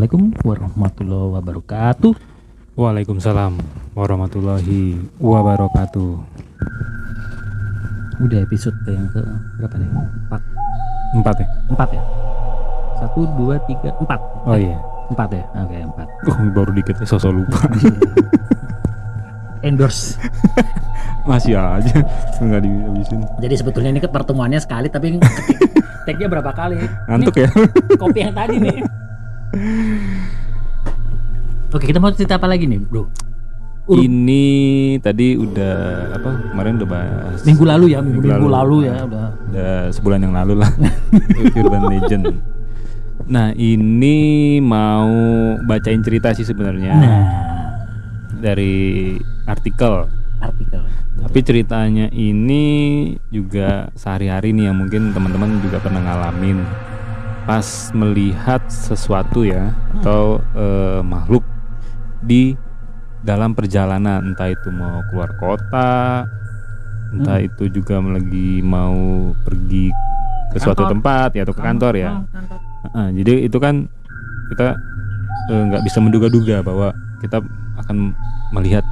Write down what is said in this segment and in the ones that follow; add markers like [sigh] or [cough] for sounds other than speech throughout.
Assalamualaikum warahmatullahi wabarakatuh. Waalaikumsalam warahmatullahi wabarakatuh. Udah episode yang ke berapa nih? Empat. Empat ya? Empat ya? Satu, dua, tiga, empat. Oh iya. Empat ya? Oke, empat. Oh, baru dikit ya, sosok lupa. [laughs] Endorse. [laughs] Masih aja nggak dihabisin. Jadi sebetulnya ini kan pertemuannya sekali tapi [laughs] tag-nya berapa kali? Ngantuk ya? Ini kopi yang tadi nih. Oke, kita mau cerita apa lagi nih, Bro? Ini tadi udah apa? Kemarin udah bahas. Minggu lalu ya, minggu, Minggu minggu lalu, lalu. ya udah. Udah sebulan yang lalu lah. [laughs] Urban Legend. Nah ini mau bacain cerita sih sebenarnya Nah, dari artikel. artikel. Tapi ceritanya ini juga sehari-hari nih yang mungkin teman-teman juga pernah ngalamin pas melihat sesuatu ya atau eh, makhluk di dalam perjalanan entah itu mau keluar kota, entah Hmm. itu juga lagi mau pergi ke suatu Kantor. tempat ya atau ke kantor ya. Oh, kantor. Heeh, jadi itu kan kita eh, nggak bisa menduga-duga bahwa kita akan melihat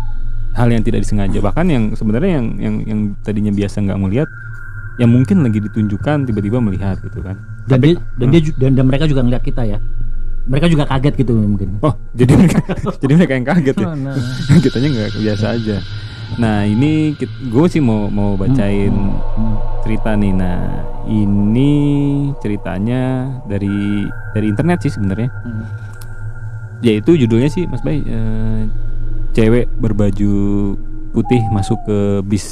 hal yang tidak disengaja bahkan yang sebenarnya yang yang yang tadinya biasa nggak melihat yang mungkin lagi ditunjukkan tiba-tiba melihat gitu kan Dan dia, dan dia ju- dan, dan mereka juga ngeliat kita ya. Mereka juga kaget gitu mungkin. oh jadi mereka [laughs] jadi mereka yang kaget ya Nah, [laughs] kitanya nggak biasa aja nah ini gue sih mau mau bacain Hmm. cerita nih nah ini ceritanya dari dari internet sih sebenarnya Hmm. yaitu judulnya sih Mas Bay eh, cewek berbaju putih masuk ke bis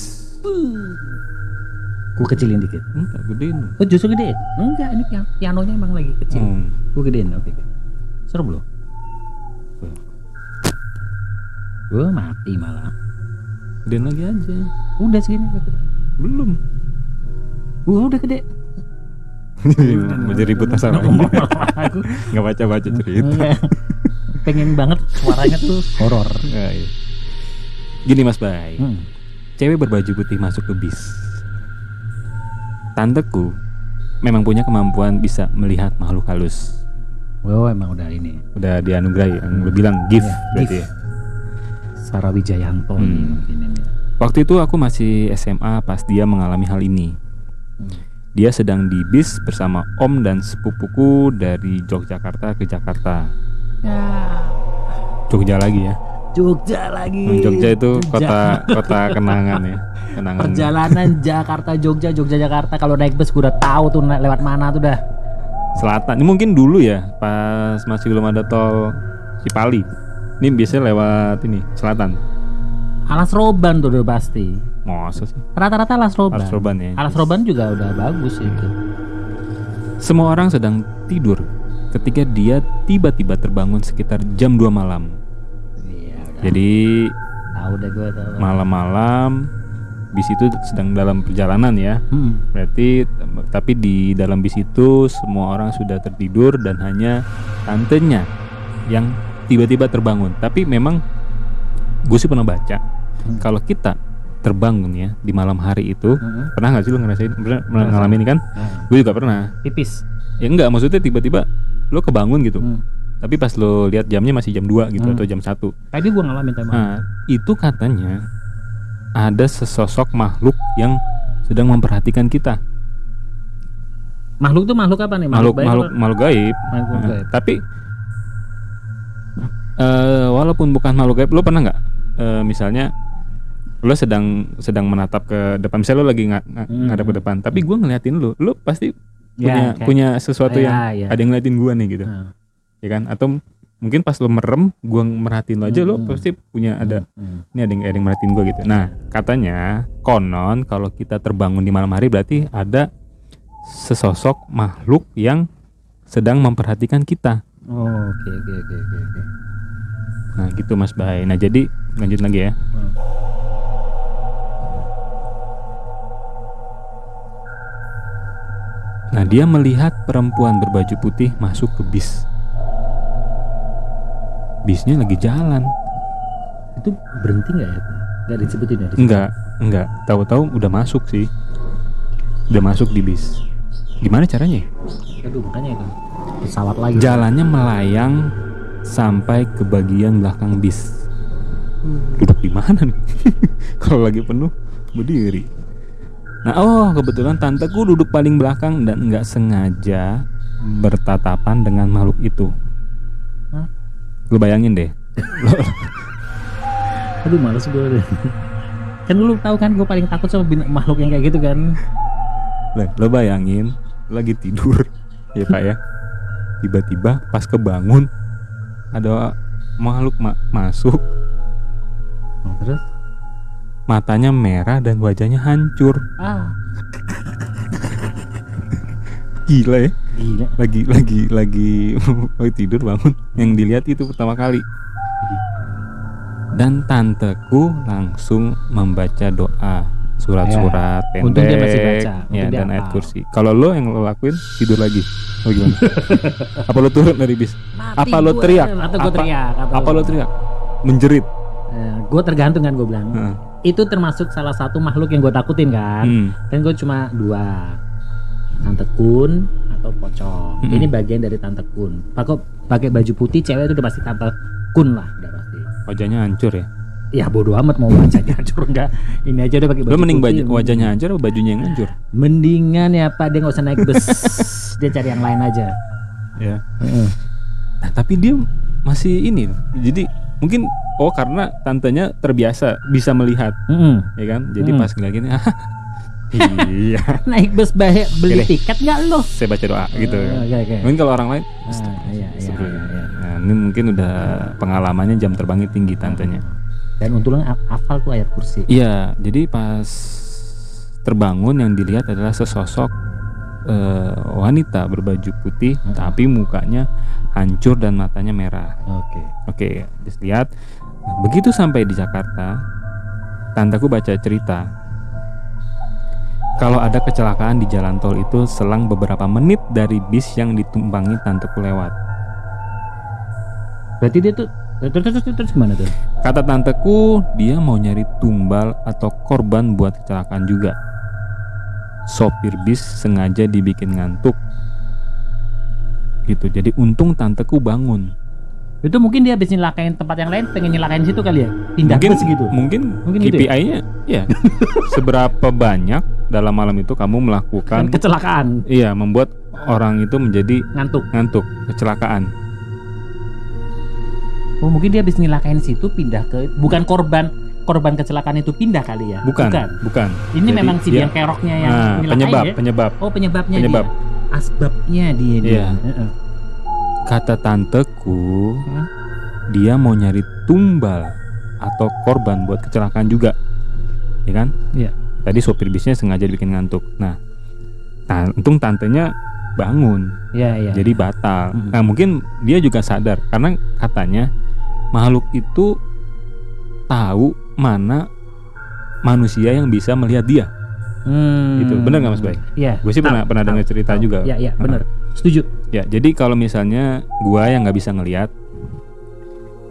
Gue kecilin dikit. enggak gedein Oh justru gedein? Enggak, ini pian pianonya emang lagi kecil. hmm. Gue gedein, oke. oke. Seru belum? Gue mati malah. gedein lagi aja Udah segini. belum Gue udah gede. mau ribut masalah Aku nggak baca baca cerita enggak. pengen banget suaranya tuh horor. Ya, iya. gini Mas Bay Hmm. cewek berbaju putih masuk ke bis tanteku memang punya kemampuan bisa melihat makhluk halus Oh emang udah ini. udah dianugerahi yang lu bilang gift Ya, berarti gift. ya. Sarah Wijayanto Hmm. nih mungkin ini. Waktu itu aku masih SMA pas dia mengalami hal ini. Hmm. Dia sedang di bis bersama om dan sepupuku dari Yogyakarta ke Jakarta. Ya. Jogja lagi ya. Jogja lagi. Hmm, Jogja itu Jogja. kota kota kenangan ya. [laughs] Kenangan. Perjalanan Jakarta Jogja Jogja Jakarta kalau naik bus gue udah tahu tuh lewat mana tuh dah. Selatan. Ini mungkin dulu ya, pas masih belum ada tol Cipali. Ini biasanya lewat ini, selatan. Alas Roban tuh udah pasti. Masa sih? Rata-rata Alas Roban. Alas Roban ya. Alas Roban juga udah bagus itu. Semua orang sedang tidur ketika dia tiba-tiba terbangun sekitar jam 2 malam. Iya. udah. Jadi tahu deh gue tahu. malam-malam bis itu sedang dalam perjalanan ya. Hmm. Berarti tapi di dalam bis itu semua orang sudah tertidur dan hanya tantenya yang tiba-tiba terbangun. Tapi memang gue sih pernah baca Hmm. kalau kita terbangun ya di malam hari itu Hmm. pernah nggak sih lu ngerasain pernah, pernah Ngerasain. ngalamin kan? Nah, Gue juga pernah. Pipis. Ya enggak maksudnya tiba-tiba lo kebangun gitu. Hmm. Tapi pas lo lihat jamnya masih jam 2 gitu Hmm. atau jam 1. Tadi gue ngalamin tema. Nah, itu katanya ada sesosok makhluk yang sedang memperhatikan kita. Makhluk tuh makhluk apa nih? Makhluk baik makhluk apa? makhluk gaib. Makhluk Nah, gaib. Tapi eh walaupun bukan makhluk gaib, lo pernah nggak eh, misalnya lo sedang sedang menatap ke depan, misalnya lo lagi nga- Hmm. ngadap ke depan, tapi gua ngeliatin lo, lo pasti punya Ya, kayak- punya sesuatu yang Ya, ya. ada yang ngeliatin gua nih gitu, Nah. ya kan? Atau mungkin pas lo merem, gua merhatiin lo aja, lo Hmm. pasti punya ada Hmm. ini ada yang, ada yang merhatiin gue gitu. Nah, katanya konon kalau kita terbangun di malam hari berarti ada sesosok makhluk yang sedang memperhatikan kita. Oh, Oke oke oke oke oke. Nah, gitu Mas Bay. Nah, jadi lanjut lagi ya. Hmm. Nah, dia melihat perempuan berbaju putih masuk ke bis. Bisnya lagi jalan. Itu berhenti nggak ya? Nggak disebutin ya? Enggak, enggak. Tahu-tahu udah masuk sih. Udah masuk di bis. Gimana caranya? ya? Aduh makanya itu. pesawat lagi. Jalannya melayang sampai ke bagian belakang bis. Hmm. Duduk di mana nih? [laughs] Kalau lagi penuh berdiri. Nah, oh kebetulan tanteku duduk paling belakang dan nggak sengaja bertatapan dengan makhluk itu. Lu bayangin deh. [laughs] Aduh males gue [laughs] Kan lu tahu kan gue paling takut sama bin- makhluk yang kayak gitu kan. Lah, lo bayangin lagi tidur. Ya pak ya. Tiba-tiba pas kebangun ada makhluk ma- masuk. Nah, terus? Matanya merah dan wajahnya hancur. Ah. [laughs] Gila ya gila. lagi lagi lagi [laughs] lagi tidur bangun. Yang dilihat itu pertama kali. Dan tanteku langsung membaca doa surat-surat Ya, pendek. Untung dia masih baca, untung ya dia dan ayat hafal. kursi. Kalau lo yang lo lakuin tidur lagi. Oh gimana? [laughs] Apa lo turun dari bis? Apa lo teriak? Atau gue Apa- teriak? Atau apa lo teriak? Menjerit. Gue tergantung kan gue bilang. Heeh. Itu termasuk salah satu makhluk yang gue takutin kan. Hmm. Kan gue cuma dua. Tante Kun atau Pocong. Mm-mm. Ini bagian dari Tante Kun. Pakai pakai baju putih cewek itu udah pasti Tante Kun lah, udah pasti. wajahnya hancur ya Ya bodo amat mau wajahnya hancur enggak. Ini aja udah pakai baju lo mending putih. baju, wajahnya hancur atau bajunya yang hancur Mendingan ya Pak dia nggak usah naik bus. [laughs] dia cari yang lain aja. ya Nah, tapi dia masih ini. Jadi mungkin oh karena tantenya terbiasa bisa melihat, Mm-mm. ya kan? Jadi Hmm. pas ngeliat gini, [laughs] ah, iya, [laughs] Naik bus bahaya beli Oke deh. tiket nggak lo? saya baca doa gitu. Oh, Oke oke. Mungkin kalau orang lain, Ah, iya, iya, iya, iya. nah, ini mungkin udah pengalamannya jam terbangnya tinggi tantenya. Dan untungnya haf- hafal tuh ayat kursi. Iya, jadi pas terbangun yang dilihat adalah sesosok eh, wanita berbaju putih, Hmm. tapi mukanya hancur dan matanya merah. Oke. Oke, just lihat. Nah, begitu sampai di Jakarta, tantaku baca cerita. Kalau ada kecelakaan di jalan tol itu selang beberapa menit dari bis yang ditumpangi tanteku lewat. Berarti dia tuh terus terus terus, terus gimana tuh? Kata tanteku, dia mau nyari tumbal atau korban buat kecelakaan juga. Sopir bis sengaja dibikin ngantuk. Gitu. Jadi untung tanteku bangun. Itu mungkin dia habis nyelakain tempat yang lain, pengen nyelakain situ kali ya? Pindah mungkin bus gitu. mungkin, Mungkin gitu ya? KPI-nya ya. [laughs] seberapa banyak dalam malam itu kamu Kan melakukan kecelakaan, iya membuat orang itu menjadi ngantuk. ngantuk, kecelakaan. Oh, mungkin dia habis nyelakain situ pindah ke bukan korban korban kecelakaan itu pindah kali ya? Bukan, bukan. Ini Jadi memang si dia- yang keroknya yang Nah, penyebab, ya? penyebab. Oh, penyebabnya Penyebab. dia. Asbabnya dia dia. Iya. Heeh. Kata tanteku, Hmm? dia mau nyari tumbal atau korban buat kecelakaan juga, ya kan? Iya. Tadi sopir bisnya sengaja bikin ngantuk. Nah, nah untung tantenya bangun, Iya, iya. jadi batal. Mm-mm. Nah, mungkin dia juga sadar karena katanya makhluk itu tahu mana manusia yang bisa melihat dia. Hmm. Gitu. Bener nggak, Mas Bay? Iya. Gue sih pernah pernah dengar cerita tahu. juga. Iya, iya, benar. Setuju. Ya, jadi kalau misalnya gua yang nggak bisa ngelihat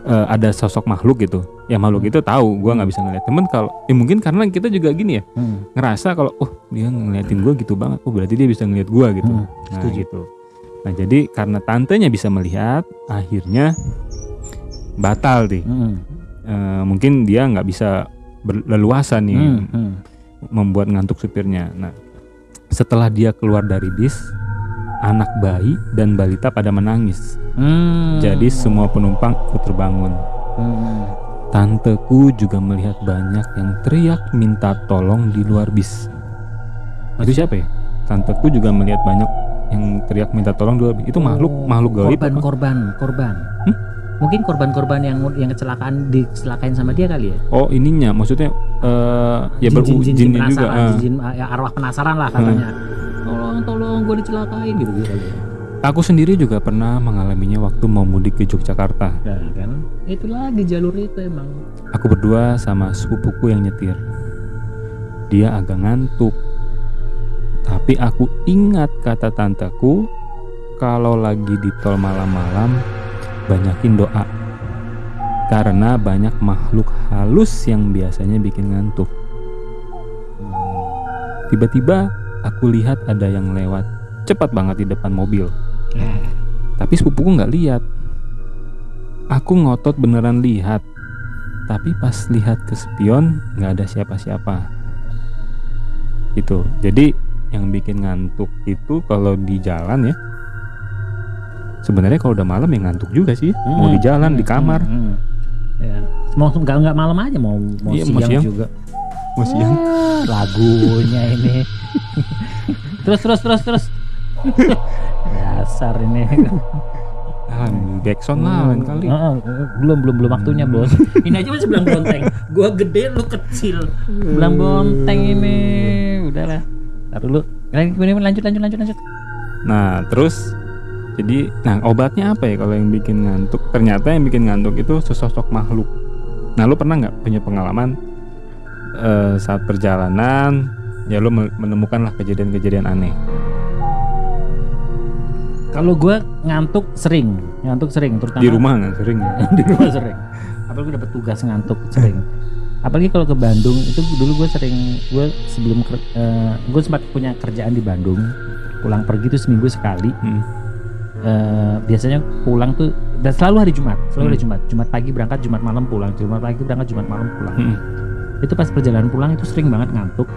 eh, ada sosok makhluk gitu, ya makhluk itu tahu gua nggak bisa ngelihat. Temen kalau, ya mungkin karena kita juga gini ya, Hmm. ngerasa kalau, oh dia ngeliatin gua gitu banget, oh berarti dia bisa ngelihat gua gitu. Hmm, Nah setuju. gitu. Nah jadi karena tantenya bisa melihat, akhirnya batal nih. Hmm. Eh, mungkin dia nggak bisa berleluasa nih Hmm, hmm. membuat ngantuk supirnya. Nah, setelah dia keluar dari bis, anak bayi dan balita pada menangis. Hmm. Jadi semua penumpang ikut terbangun. Hmm. Tanteku juga melihat banyak yang teriak minta tolong di luar bis. Itu siapa ya? Tanteku juga melihat banyak yang teriak minta tolong di luar bis. Itu makhluk Oh, makhluk gaib korban apa? korban korban Hmm? mungkin korban-korban yang yang kecelakaan dicelakain sama dia kali ya Oh ininya, maksudnya eh ya beru jin, jinnya juga. penasaran ah. jin, ya, arwah penasaran lah katanya tolong tolong gue dicelakain gitu gitu ya. Aku sendiri juga pernah mengalaminya waktu mau mudik ke Yogyakarta. Ya, kan itu lagi jalur itu emang Aku berdua sama sepupuku yang nyetir. Dia agak ngantuk. Tapi aku ingat kata tanteku kalau lagi di tol malam-malam banyakin doa. Karena banyak makhluk halus yang biasanya bikin ngantuk. Tiba-tiba aku lihat ada yang lewat cepat banget di depan mobil. Tapi sepupuku nggak lihat. Aku ngotot beneran lihat. Tapi pas lihat ke spion nggak ada siapa-siapa. Itu. Jadi yang bikin ngantuk itu kalau di jalan ya. Sebenarnya kalau udah malam ya ngantuk juga sih. Mau di jalan, di kamar, Hmm, hmm. Ya. Mau nggak nggak malam aja mau mau Iya, siang, mau siang. juga. Mau siang. Ah, lagunya ini. [laughs] terus terus terus terus. [laughs] Dasar ini. Ah, backsound lah lain kali. Heeh, belum belum belum waktunya bos. [laughs] ini aja masih bilang bonteng. Gua gede lu kecil. Bilang bonteng ini. Udahlah. Taruh. Lanjut lanjut lanjut lanjut lanjut. Nah, terus jadi nah obatnya apa ya kalau yang bikin ngantuk? Ternyata yang bikin ngantuk itu sesosok makhluk. Nah, lu pernah nggak punya pengalaman eh, saat perjalanan ya lu me- menemukanlah kejadian-kejadian aneh? Kalau gua ngantuk sering, ngantuk sering terutama Di rumah nggak sering ya? [laughs] di rumah sering. Apalagi dapat tugas ngantuk sering. Apalagi kalau ke Bandung itu dulu gue sering gue sebelum gue sempat punya kerjaan di Bandung pulang pergi tuh seminggu sekali. Hmm. Eh, biasanya pulang tuh dan selalu hari Jumat, selalu hari Hmm. Jumat. Jumat pagi berangkat, Jumat malam pulang. Jumat pagi berangkat, Jumat malam pulang. Hmm. Itu pas perjalanan pulang itu sering banget ngantuk.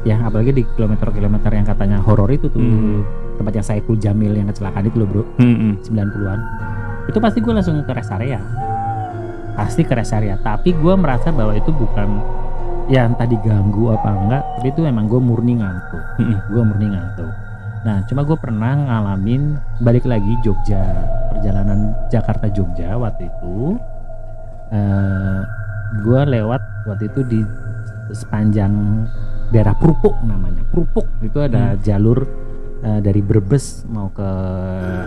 Ya apalagi di kilometer-kilometer yang katanya horor itu tuh Hmm. tempat yang Saiful Jamil yang kecelakaan itu loh bro. Hmm, hmm. 90-an itu pasti gue langsung ke rest area pasti ke rest area tapi gue merasa bahwa itu bukan ya entah diganggu apa enggak tapi itu emang gue murni ngantuk Hmm. gue murni ngantuk nah cuma gue pernah ngalamin balik lagi Jogja perjalanan Jakarta Jogja waktu itu eh gue lewat waktu itu di sepanjang daerah Prupuk namanya. Prupuk itu ada jalur eh, dari Brebes mau ke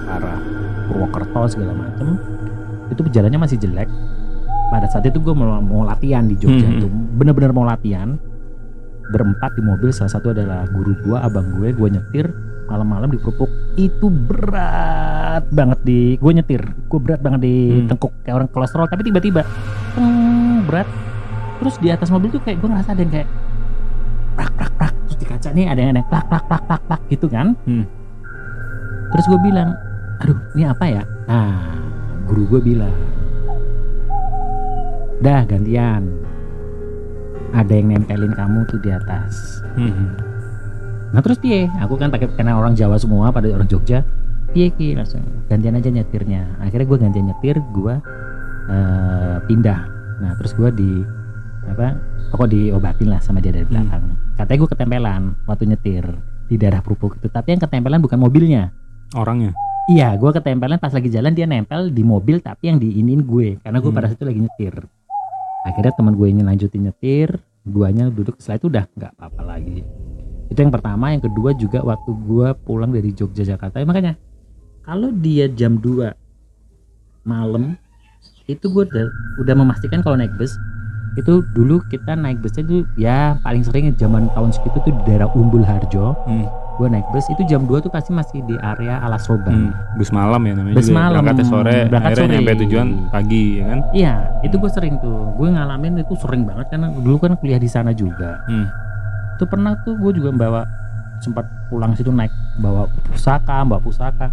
arah Purwokerto segala macem. Itu jalannya masih jelek. Pada saat itu gue mau, mau latihan di Jogja Hmm. itu. Bener-bener mau latihan. Berempat di mobil salah satu adalah guru gue abang gue. Gue nyetir malam-malam di Prupuk itu berat banget di gue nyetir. Gue berat banget di Hmm. tengkuk. Kayak orang kolesterol. Tapi tiba-tiba teng, berat. Terus di atas mobil tuh kayak gue ngerasa ada yang kayak prak prak prak terus di kaca nih ada yang ada plak plak plak plak plak gitu kan. Hmm. terus gue bilang aduh ini apa ya? Nah guru gue bilang dah gantian. Ada yang nempelin kamu tuh di atas. Hmm. Nah terus piye aku kan pakai karena orang Jawa semua pada orang Jogja piye ki langsung gantian aja nyetirnya akhirnya gue gantian nyetir gue eh, pindah nah terus gue di apa pokok diobatin lah sama dia dari Hmm. belakang katanya gue ketempelan waktu nyetir di daerah Prupuk itu tapi yang ketempelan bukan mobilnya Orangnya. Iya, gue ketempelan pas lagi jalan dia nempel di mobil tapi yang diinin gue karena gue Hmm. pada saat itu lagi nyetir. Akhirnya teman gue ini lanjutin nyetir, duanya duduk setelah itu udah nggak apa-apa lagi. Itu yang pertama, yang kedua juga waktu gue pulang dari Jogja Jakarta. Ya, makanya kalau dia jam 2 malam itu gue udah, udah memastikan kalau naik bus itu dulu kita naik busnya itu ya paling sering zaman tahun segitu tuh di daerah Umbul Harjo Hmm. gue naik bus itu jam 2 tuh pasti masih di area Alas Roban Hmm. Bus malam ya namanya. Bus juga. malam. Berangkatnya sore, Berangkat akhirnya sore. nyampe tujuan pagi ya kan? Iya, itu gue sering tuh. Gue ngalamin itu sering banget karena dulu kan kuliah di sana juga. Hmm. Itu pernah tuh gue juga bawa sempat pulang situ naik bawa pusaka, bawa pusaka.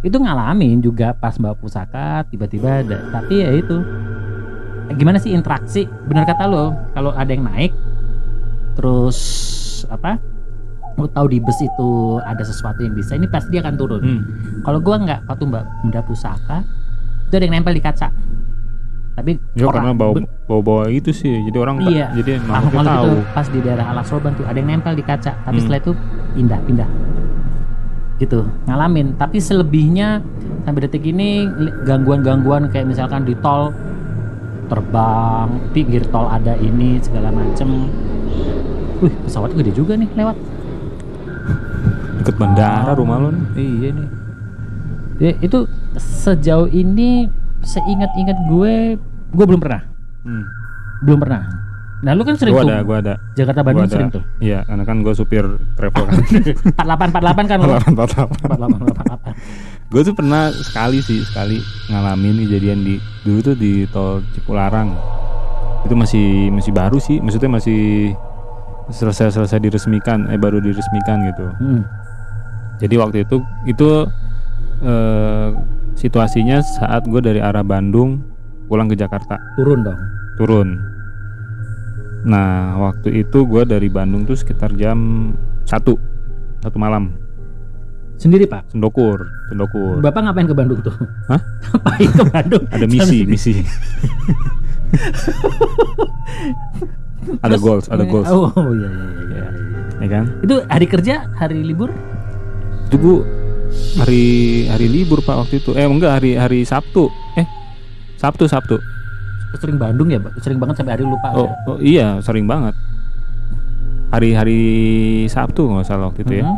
Itu ngalamin juga pas bawa pusaka tiba-tiba ada. Tapi ya itu gimana sih interaksi? Bener kata lo, kalau ada yang naik terus apa? Lo tahu di bus itu ada sesuatu yang bisa, ini pasti dia akan turun. Hmm. Kalau gua nggak waktu mbak benda pusaka itu ada yang nempel di kaca. Tapi Ya karena bawa bawa bawa itu sih. Jadi orang tak- Iya. jadi makhluk tahu. itu pas di daerah Alas Roban tuh ada yang nempel di kaca. Tapi Hmm. setelah itu pindah-pindah. Gitu ngalamin. Tapi selebihnya sampai detik ini gangguan-gangguan kayak misalkan di tol terbang, pinggir tol ada ini segala macem. Wih pesawat gede juga nih lewat. Deket bandara rumah lo nih. Iya nih. Ya, itu sejauh ini seingat-ingat gue, gue belum pernah, Hmm. belum pernah. Nah lu kan sering Gua tuh ada, gua ada. Jakarta Gua Bandung ada. sering tuh. Iya, karena kan gue supir travel kan. [laughs] 48 48 kan lu. 48 48. gue tuh pernah sekali sih sekali ngalamin kejadian di dulu tuh di tol Cipularang itu masih masih baru sih maksudnya masih selesai selesai diresmikan eh baru diresmikan gitu Hmm. jadi waktu itu itu eh, situasinya saat gue dari arah Bandung pulang ke Jakarta Turun dong. turun. Nah waktu itu gue dari Bandung tuh sekitar jam satu satu malam Sendiri pak. sendokur sendokur. Bapak ngapain ke Bandung tuh? Hah? ngapain ke Bandung? [laughs] Ada misi misi. [laughs] ada Terus- goals ada goals Oh iya iya iya. iya, iya. ya kan? Itu hari kerja, hari libur? Itu gue hari hari libur pak waktu itu. Eh enggak hari hari Sabtu. Eh Sabtu Sabtu. Sering Bandung ya? Sering banget sampai hari lupa. Oh, ya? oh iya sering banget. Hari-hari Sabtu nggak salah waktu itu ya. Mhm.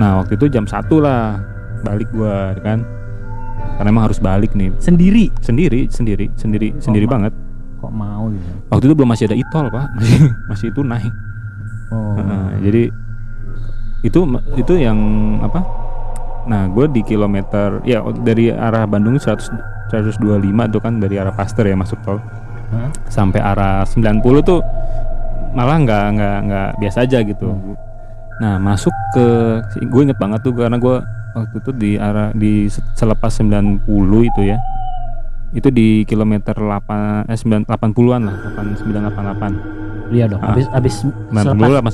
Nah waktu itu jam satu lah balik gua kan. Karena emang harus balik nih Sendiri. sendiri sendiri sendiri sendiri ma- banget. Kok mau gitu? Waktu itu belum masih ada itol pak [laughs] masih masih itu naik. Oh. Heeh, jadi itu itu yang apa? Nah, gue di kilometer ya dari arah Bandung 100 125 tuh kan dari arah Pasteur ya masuk tol Hah? sampai arah 90 tuh malah nggak nggak nggak biasa aja gitu. Hmm. Nah, masuk ke gue inget banget tuh karena gue waktu itu di arah di se- selepas 90 itu ya. Itu di kilometer 8 eh 9 80-an lah, 8988. Iya dong. Ah. Habis habis 90 selepas, apa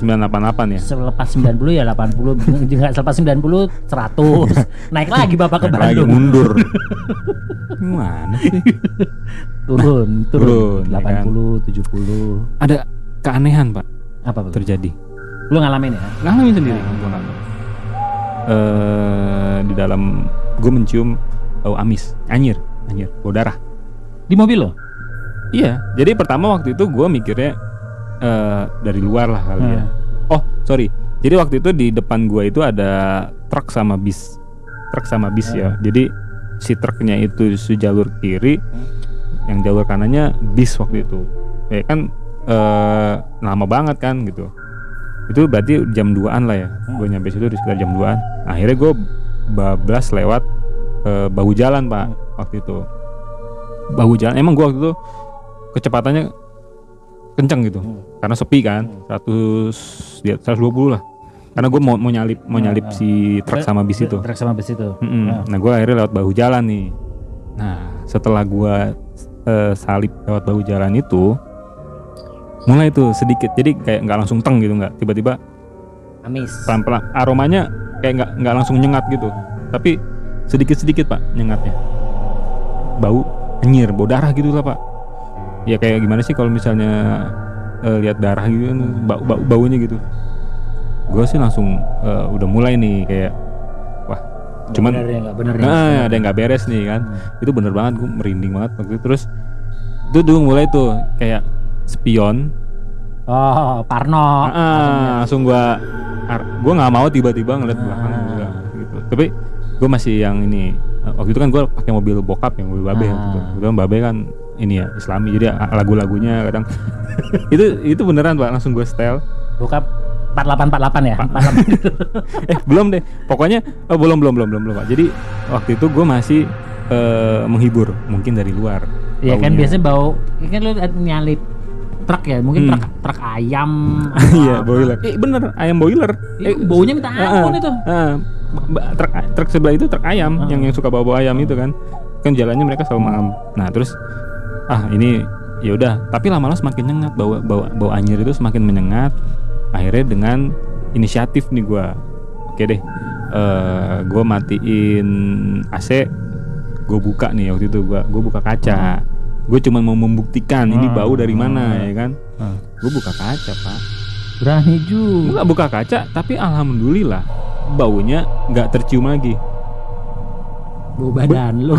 988 ya? selepas 90 ya 80 enggak [laughs] selepas 90 100 [laughs] naik lagi Bapak ke Naik lagi Bandung mundur. [laughs] Gimana sih? [laughs] turun Turun, turun ya kan? 80 70 Ada keanehan, Pak, apa betul terjadi. lu ngalamin ya Ngalamin sendiri gua ngalamin. Eh di dalam gue mencium bau amis, anyir, anyir, bau darah. di mobil lo Iya, jadi pertama waktu itu gue mikirnya eh dari luar lah kali ya. Oh, sorry. Jadi waktu itu di depan gua itu ada truk sama bis. Truk sama bis ya. Jadi si truknya itu sejalur kiri, yang jalur kanannya bis waktu itu. Ya kan eh lama banget kan gitu. Itu berarti jam 2-an lah ya. Gue nyampe situ di sekitar jam 2-an. Akhirnya gue bablas lewat eh, bahu jalan, Pak, waktu itu. Bahu jalan. Emang gua waktu itu kecepatannya kenceng gitu karena sepi kan 100 di atas 120 lah karena gue mau mau nyalip mau nyalip si truk sama bis itu. truk sama bis itu. Mm-mm. Ah. nah gue akhirnya lewat bahu jalan nih. Nah. Setelah gue eh, salip lewat bahu jalan itu mulai tuh sedikit. Jadi kayak nggak langsung teng gitu nggak. Tiba-tiba amis. pelan-pelan. Aromanya kayak nggak nggak langsung nyengat gitu. Tapi sedikit-sedikit pak nyengatnya. Bau anyir bau darah gitu lah pak. Ya kayak gimana sih kalau misalnya eh, lihat darah gitu kan bau, bau baunya gitu gue sih langsung eh, udah mulai nih kayak wah cuman bener ya bener ya nah ada yang nggak beres nih kan? Itu bener banget gue merinding banget waktu itu. Terus itu dulu mulai tuh kayak spion. Oh Parno. Ah, langsung gua gue nggak mau tiba-tiba ngeliat belakang Ah. gitu. Tapi gue masih yang ini eh, waktu itu kan gue pakai mobil bokap yang mobil babe Ah. waktu itu. Kebetulan babe kan ini ya islami jadi lagu-lagunya kadang. [laughs] Itu itu beneran pak langsung gue setel. Buka 4848 ya? 48 [laughs] eh belum deh. Pokoknya oh, belum belum belum belum belum pak. Jadi waktu itu gue masih eh, menghibur mungkin dari luar Iya kan biasanya bau ya kan lu nyalip truk ya mungkin Hmm. truk truk ayam. [laughs] Iya boiler. Eh bener ayam boiler. Eh, baunya minta ampun itu. Ah, ba- truk truk sebelah itu truk ayam Ah. yang yang suka bawa bawa ayam itu kan. Kan jalannya mereka selalu malam. Nah terus ah ini ya udah. Tapi lama-lama semakin nyengat bau bau bau anyir itu semakin menyengat akhirnya dengan inisiatif nih gua oke deh eh gue matiin AC gue buka nih waktu itu gua gue buka kaca gue cuma mau membuktikan ini Ah. bau dari mana ya kan Ah. gue buka kaca pak berani Gue juga nggak buka kaca, tapi alhamdulillah baunya nggak tercium lagi. bau badan lu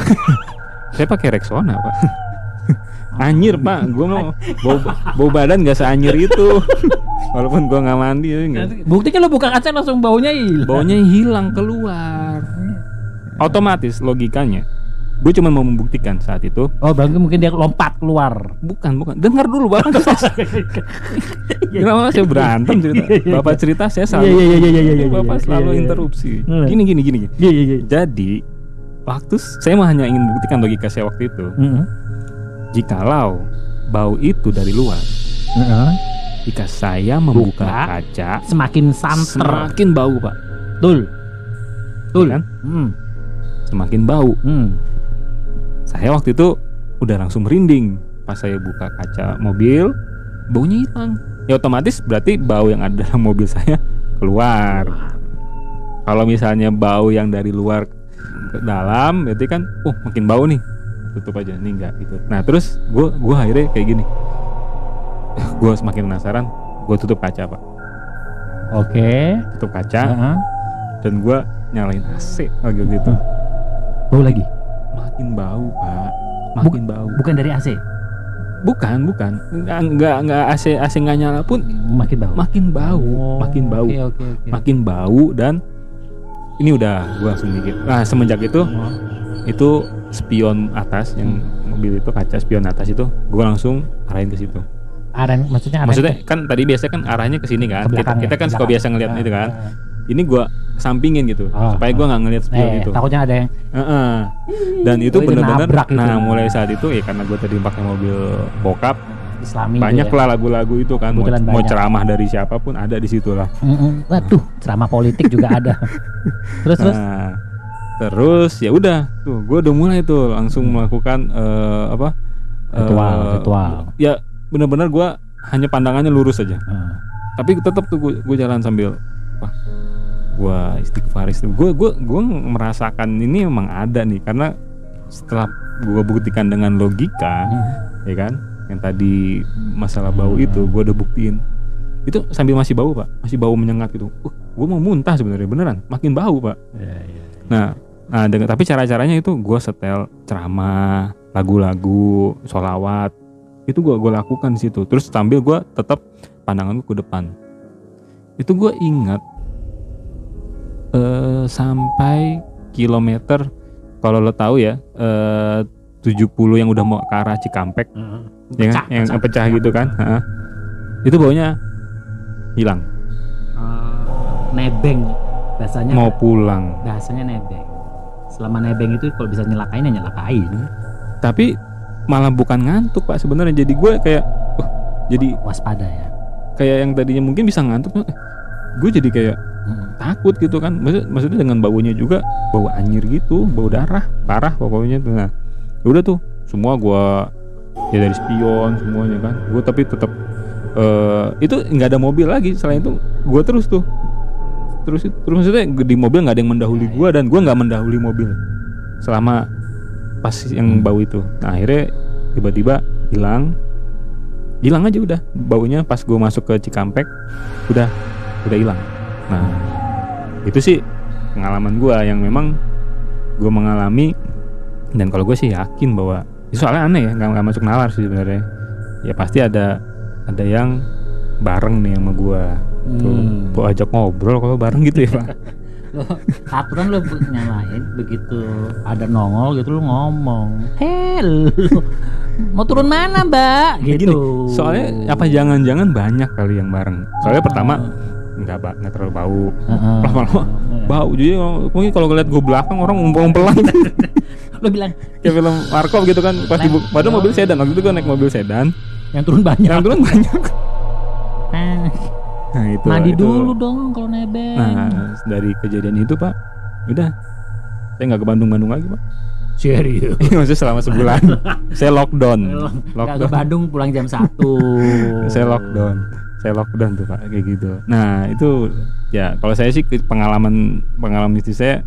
[laughs] Saya pakai Rexona pak. [laughs] Anyir pak, gue mau [laughs] bau, bau badan nggak seanyir itu. Walaupun gue nggak mandi, ya nggak. buktinya lu buka kaca langsung baunya hilang baunya hilang keluar. Otomatis logikanya, gue cuma mau membuktikan saat itu. oh berarti mungkin dia lompat keluar Bukan, bukan. Dengar dulu bapak. Kenapa [laughs] saya berantem cerita? Bapak cerita saya selalu. Iya, iya, iya, iya, iya, iya, Bapak iya, selalu iya, iya. interupsi. Gini, gini, gini. gini. iya iya iya Jadi waktu saya mah hanya ingin membuktikan logika saya waktu itu, Heeh. jikalau bau itu dari luar, Heeh. Jika saya membuka Buka. kaca, semakin santer semakin bau pak. betul betul Iya kan? Hmm. semakin bau. Hmm. Saya waktu itu udah langsung merinding pas saya buka kaca mobil, baunya hilang. Ya otomatis berarti bau yang ada dalam mobil saya keluar. Kalau misalnya bau yang dari luar ke dalam, berarti kan, oh makin bau nih. Tutup aja, nih enggak gitu. Nah terus gue gua akhirnya kayak gini. Gue semakin penasaran, gue tutup kaca pak, Oke. tutup kaca Heeh. dan gue nyalain AC lagi gitu. Bau lagi. Makin bau pak, makin bau. Bukan dari AC. Bukan, bukan. Enggak enggak AC AC nggak nyala pun Makin bau. makin bau, Oh, makin bau, Oke oke oke. makin bau dan ini udah gua langsung mikir. Nah, semenjak itu Oh. itu spion atas yang mobil itu kaca spion atas itu gua langsung arahin ke situ. Aren, maksudnya aren Maksudnya kan tadi biasanya kan arahnya ke sini kan. ke Kita, belakang ya, kita kan suka biasa ngeliat Ah, itu kan. ah. Ini gua sampingin gitu Oh, supaya gua nggak ngeliat spion Eh, itu. takutnya ada yang Heeh. Dan itu Oh, benar-benar gitu. nah mulai saat itu ya karena gua tadi pakai mobil bokap Islami banyak gitu ya. lah lagu-lagu itu kan mau, mau ceramah dari siapa pun ada di situ lah Mm-mm. Waduh, ceramah politik juga ada. [laughs] terus terus nah terus ya udah tuh gue udah mulai tuh langsung melakukan eh, apa Ritual, eh, ritual. ya benar-benar gue hanya pandangannya lurus aja. Heeh. tapi tetap tuh gue jalan sambil wah gue istighfar gue gue gue merasakan ini memang ada nih karena setelah gue buktikan dengan logika Hmm. ya kan yang tadi masalah bau itu gue udah buktiin. Itu sambil masih bau pak. Masih bau menyengat gitu. Uh, gue mau muntah sebenarnya beneran. Makin bau pak. Iya, iya. nah nah dengan tapi cara caranya itu gue setel ceramah lagu-lagu sholawat itu gue gue lakukan di situ terus sambil gue tetap pandangan gue ke depan itu gue ingat eh sampai kilometer kalau lo tahu ya eh 70 yang udah mau ke arah Cikampek Heeh. ya kan? Pecah, yang pecah. pecah, gitu kan Ha-ha. itu baunya hilang Eh, nebeng bahasanya mau pulang bahasanya nebeng. Selama nebeng itu kalau bisa nyelakain ya nyelakain. tapi malah bukan ngantuk pak sebenarnya. Jadi gue kayak uh, jadi Waspada ya. kayak yang tadinya mungkin bisa ngantuk eh, gue jadi kayak Mm. takut gitu kan. Maksud maksudnya dengan baunya juga bau anyir gitu bau darah parah pokoknya tuh. Nah ya udah tuh semua gue ya dari spion semuanya kan. Gue tapi tetap eh itu nggak ada mobil lagi. Selain itu gue terus tuh. Terus terus maksudnya di mobil nggak ada yang mendahului gue dan gue nggak mendahului mobil selama pas yang bau itu. Nah akhirnya tiba-tiba hilang. Hilang aja udah. Baunya pas gue masuk ke Cikampek udah udah hilang. Nah itu sih pengalaman gue yang memang gue mengalami. Dan kalau gue sih yakin bahwa itu soalnya aneh ya nggak masuk nalar sih sebenarnya. Ya pasti ada ada yang bareng nih sama gue tuh Hmm. gue ajak ngobrol kalau bareng gitu ya pak [laughs] [laughs] aturan lo nyalain begitu ada nongol gitu lo ngomong, "Hel, [laughs] mau turun mana, Mbak?" Gini, gitu. soalnya apa jangan-jangan banyak kali yang bareng. Soalnya pertama nggak ba- nggak terlalu bau. Lama-lama bau jadi mungkin kalau ngeliat gue belakang orang ngumpul-ngumpulan. [laughs] Lo bilang kayak film Markov gitu kan pasti bu- padahal mobil sedan waktu itu gue naik mobil sedan. Yang turun banyak. yang turun banyak. Eh, nah itu mandi itu. dulu dong kalau nebeng. nah dari kejadian itu pak udah. Saya nggak ke Bandung-Bandung lagi pak. Serius. [laughs] maksudnya selama sebulan. [laughs] Saya lockdown. Gak ke lockdown. Bandung pulang jam 1 [laughs] saya lockdown. Saya lockdown tuh pak kayak gitu. Nah itu ya kalau saya sih pengalaman pengalaman istri saya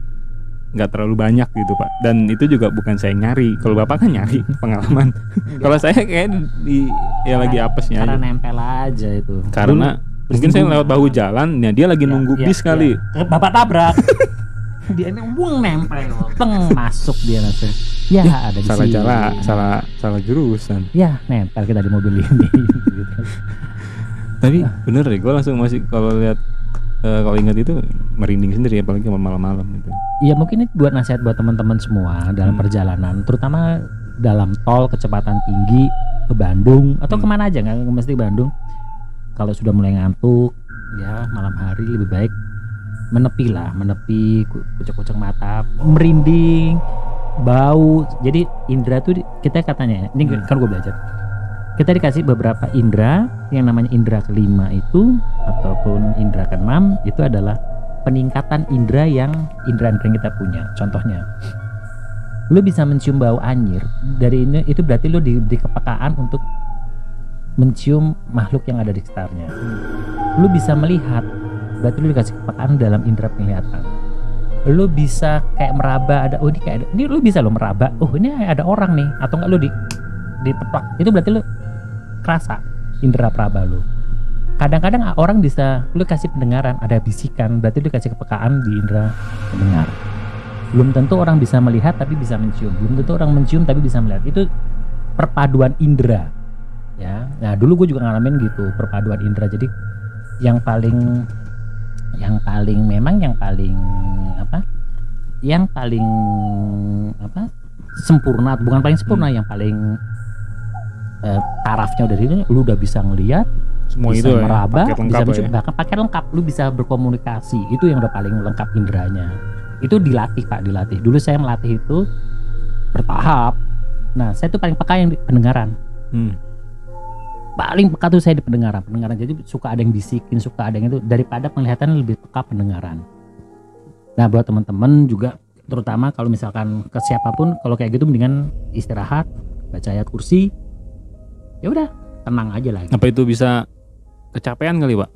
nggak terlalu banyak gitu pak. Dan itu juga bukan saya nyari. Kalau bapak kan nyari pengalaman. Kalau saya kayak di ya lagi apesnya Karena aja. nempel aja itu. karena mungkin saya lewat bahu jalan ya dia lagi Ya, nunggu ya, bis kali ya. Eh, Bapak tabrak. [laughs] dia ini wung nempel, teng masuk dia nanti. Ya, ada di salah sini. jalan salah salah jurusan Ya, nempel kita di mobil ini. [laughs] Gitu. tapi bener deh gue langsung masih kalau lihat eh, kalau ingat itu merinding sendiri apalagi malam-malam gitu Ya mungkin ini buat nasihat buat teman-teman semua dalam Hmm. perjalanan, terutama dalam tol kecepatan tinggi ke Bandung atau Hmm. ke mana aja nggak mesti Bandung. Kalau sudah mulai ngantuk, ya malam hari lebih baik menepi lah, menepi, ku- kucek-kucek mata, merinding, bau. Jadi indera tuh di- kita katanya, ini Hmm. kan gue belajar. Kita dikasih beberapa indera yang namanya indera kelima itu ataupun indera keenam itu adalah peningkatan indera yang indera-indera yang kita punya. Contohnya lu bisa mencium bau anyir dari ini itu berarti lu diberi kepekaan untuk mencium makhluk yang ada di sekitarnya. Lu bisa melihat berarti lu dikasih kepekaan dalam indera penglihatan. Lu bisa kayak meraba ada oh ini kayak ada, ini lu bisa lo meraba. Oh ini ada orang nih atau enggak lu di diteplak. Itu berarti lu kerasa indera peraba lu. Kadang-kadang orang bisa lu kasih pendengaran ada bisikan berarti lu kasih kepekaan di indera pendengar. Belum tentu orang bisa melihat tapi bisa mencium. Belum tentu orang mencium tapi bisa melihat. Itu perpaduan indera ya nah dulu gue juga ngalamin gitu perpaduan indera jadi yang paling yang paling memang yang paling apa yang paling apa sempurna bukan paling sempurna yang paling eh, tarafnya dari ini lu udah bisa ngelihat Semua bisa itu ya, meraba, paket bisa mencium, ya. bahkan pakai lengkap, lu bisa berkomunikasi. Itu yang udah paling lengkap inderanya. Itu dilatih pak, dilatih. Dulu saya melatih itu bertahap. Nah, saya tuh paling peka yang pendengaran. Hmm. Paling peka tuh saya di pendengaran. Pendengaran jadi suka ada yang bisikin, suka ada yang itu daripada penglihatan lebih peka pendengaran. Nah, buat teman-teman juga terutama kalau misalkan ke siapa pun kalau kayak gitu mendingan istirahat, baca ayat kursi. Ya udah, tenang aja lagi. Apa itu bisa kecapean kali pak?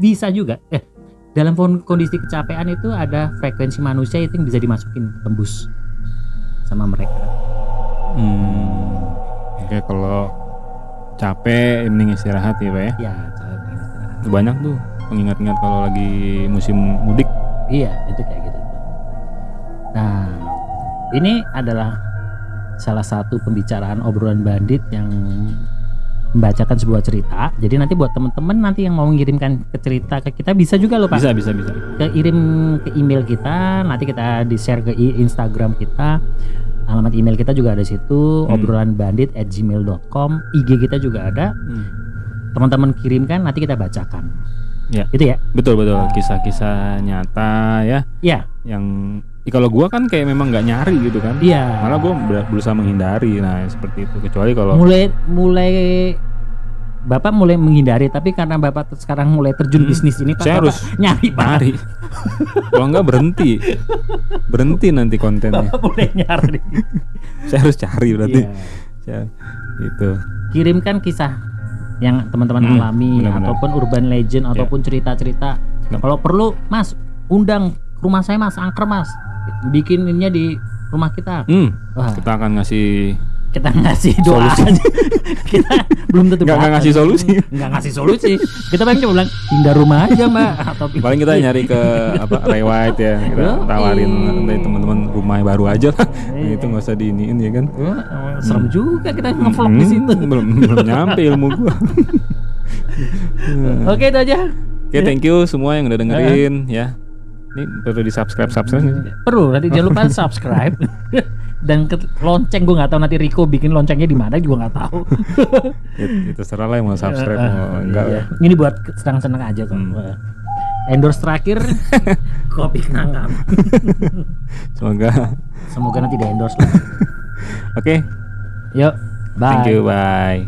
bisa juga eh dalam kon- kondisi kecapean itu ada frekuensi manusia itu yang bisa dimasukin tembus sama mereka Hmm. Oke kalau capek mending istirahat ya pak ya. ya saya ingin istirahat. Banyak tuh pengingat-ingat kalau lagi musim mudik. iya itu kayak gitu nah ini adalah salah satu pembicaraan obrolan bandit yang membacakan sebuah cerita jadi nanti buat teman-teman nanti yang mau mengirimkan ke cerita ke kita bisa juga loh pak Bisa bisa bisa. kirim ke email kita nanti kita di share ke Instagram kita alamat email kita juga ada di situ Hmm. obrolan bandit at gmail.com IG kita juga ada Hmm. teman-teman kirimkan nanti kita bacakan Ya. itu ya Betul betul kisah-kisah nyata ya Iya. yang kalau gua kan kayak memang nggak nyari gitu kan. iya Malah gua ber- berusaha menghindari. Nah seperti itu kecuali kalau mulai mulai bapak mulai menghindari tapi karena bapak sekarang mulai terjun Hmm. bisnis ini Pak, Saya Bapak harus nyari pak nyari. kalau nggak berhenti, berhenti nanti kontennya. bapak mulai nyari Saya harus cari berarti. Ya, gitu. kirimkan kisah yang teman-teman Hmm, alami benar-benar. ataupun urban legend ataupun cerita-cerita. Kalau perlu, Mas, undang ke rumah saya, Mas, angker, Mas. Bikininnya di rumah kita. Hmm, Wah, kita akan ngasih kita ngasih doa Solusi. aja. [laughs] kita belum tentu Nggak- ngasih solusi. Nggak ngasih solusi. Kita paling cuma bilang pindah rumah aja, Mbak. [laughs] Atau paling kita nyari ke apa Ray White ya kita Yoi. tawarin dari teman-teman rumah yang baru aja lah itu nggak usah diiniin ya kan serem juga kita ngevlog di Hmm, situ. [laughs] belum belum nyampe ilmu gua Oke, itu aja. oke thank you semua yang udah dengerin ya ini perlu di subscribe subscribe? Perlu nanti jangan lupa subscribe dan ke lonceng gue nggak tahu nanti Riko bikin loncengnya di mana juga nggak tahu. Itu terserah lah yang mau subscribe mau enggak Iya. ya Ini buat senang-senang aja kok. Hmm. Endorse terakhir [laughs] kopi kenangan. [laughs] semoga Semoga nanti di endorse lah. [laughs] oke Yuk, bye. thank you bye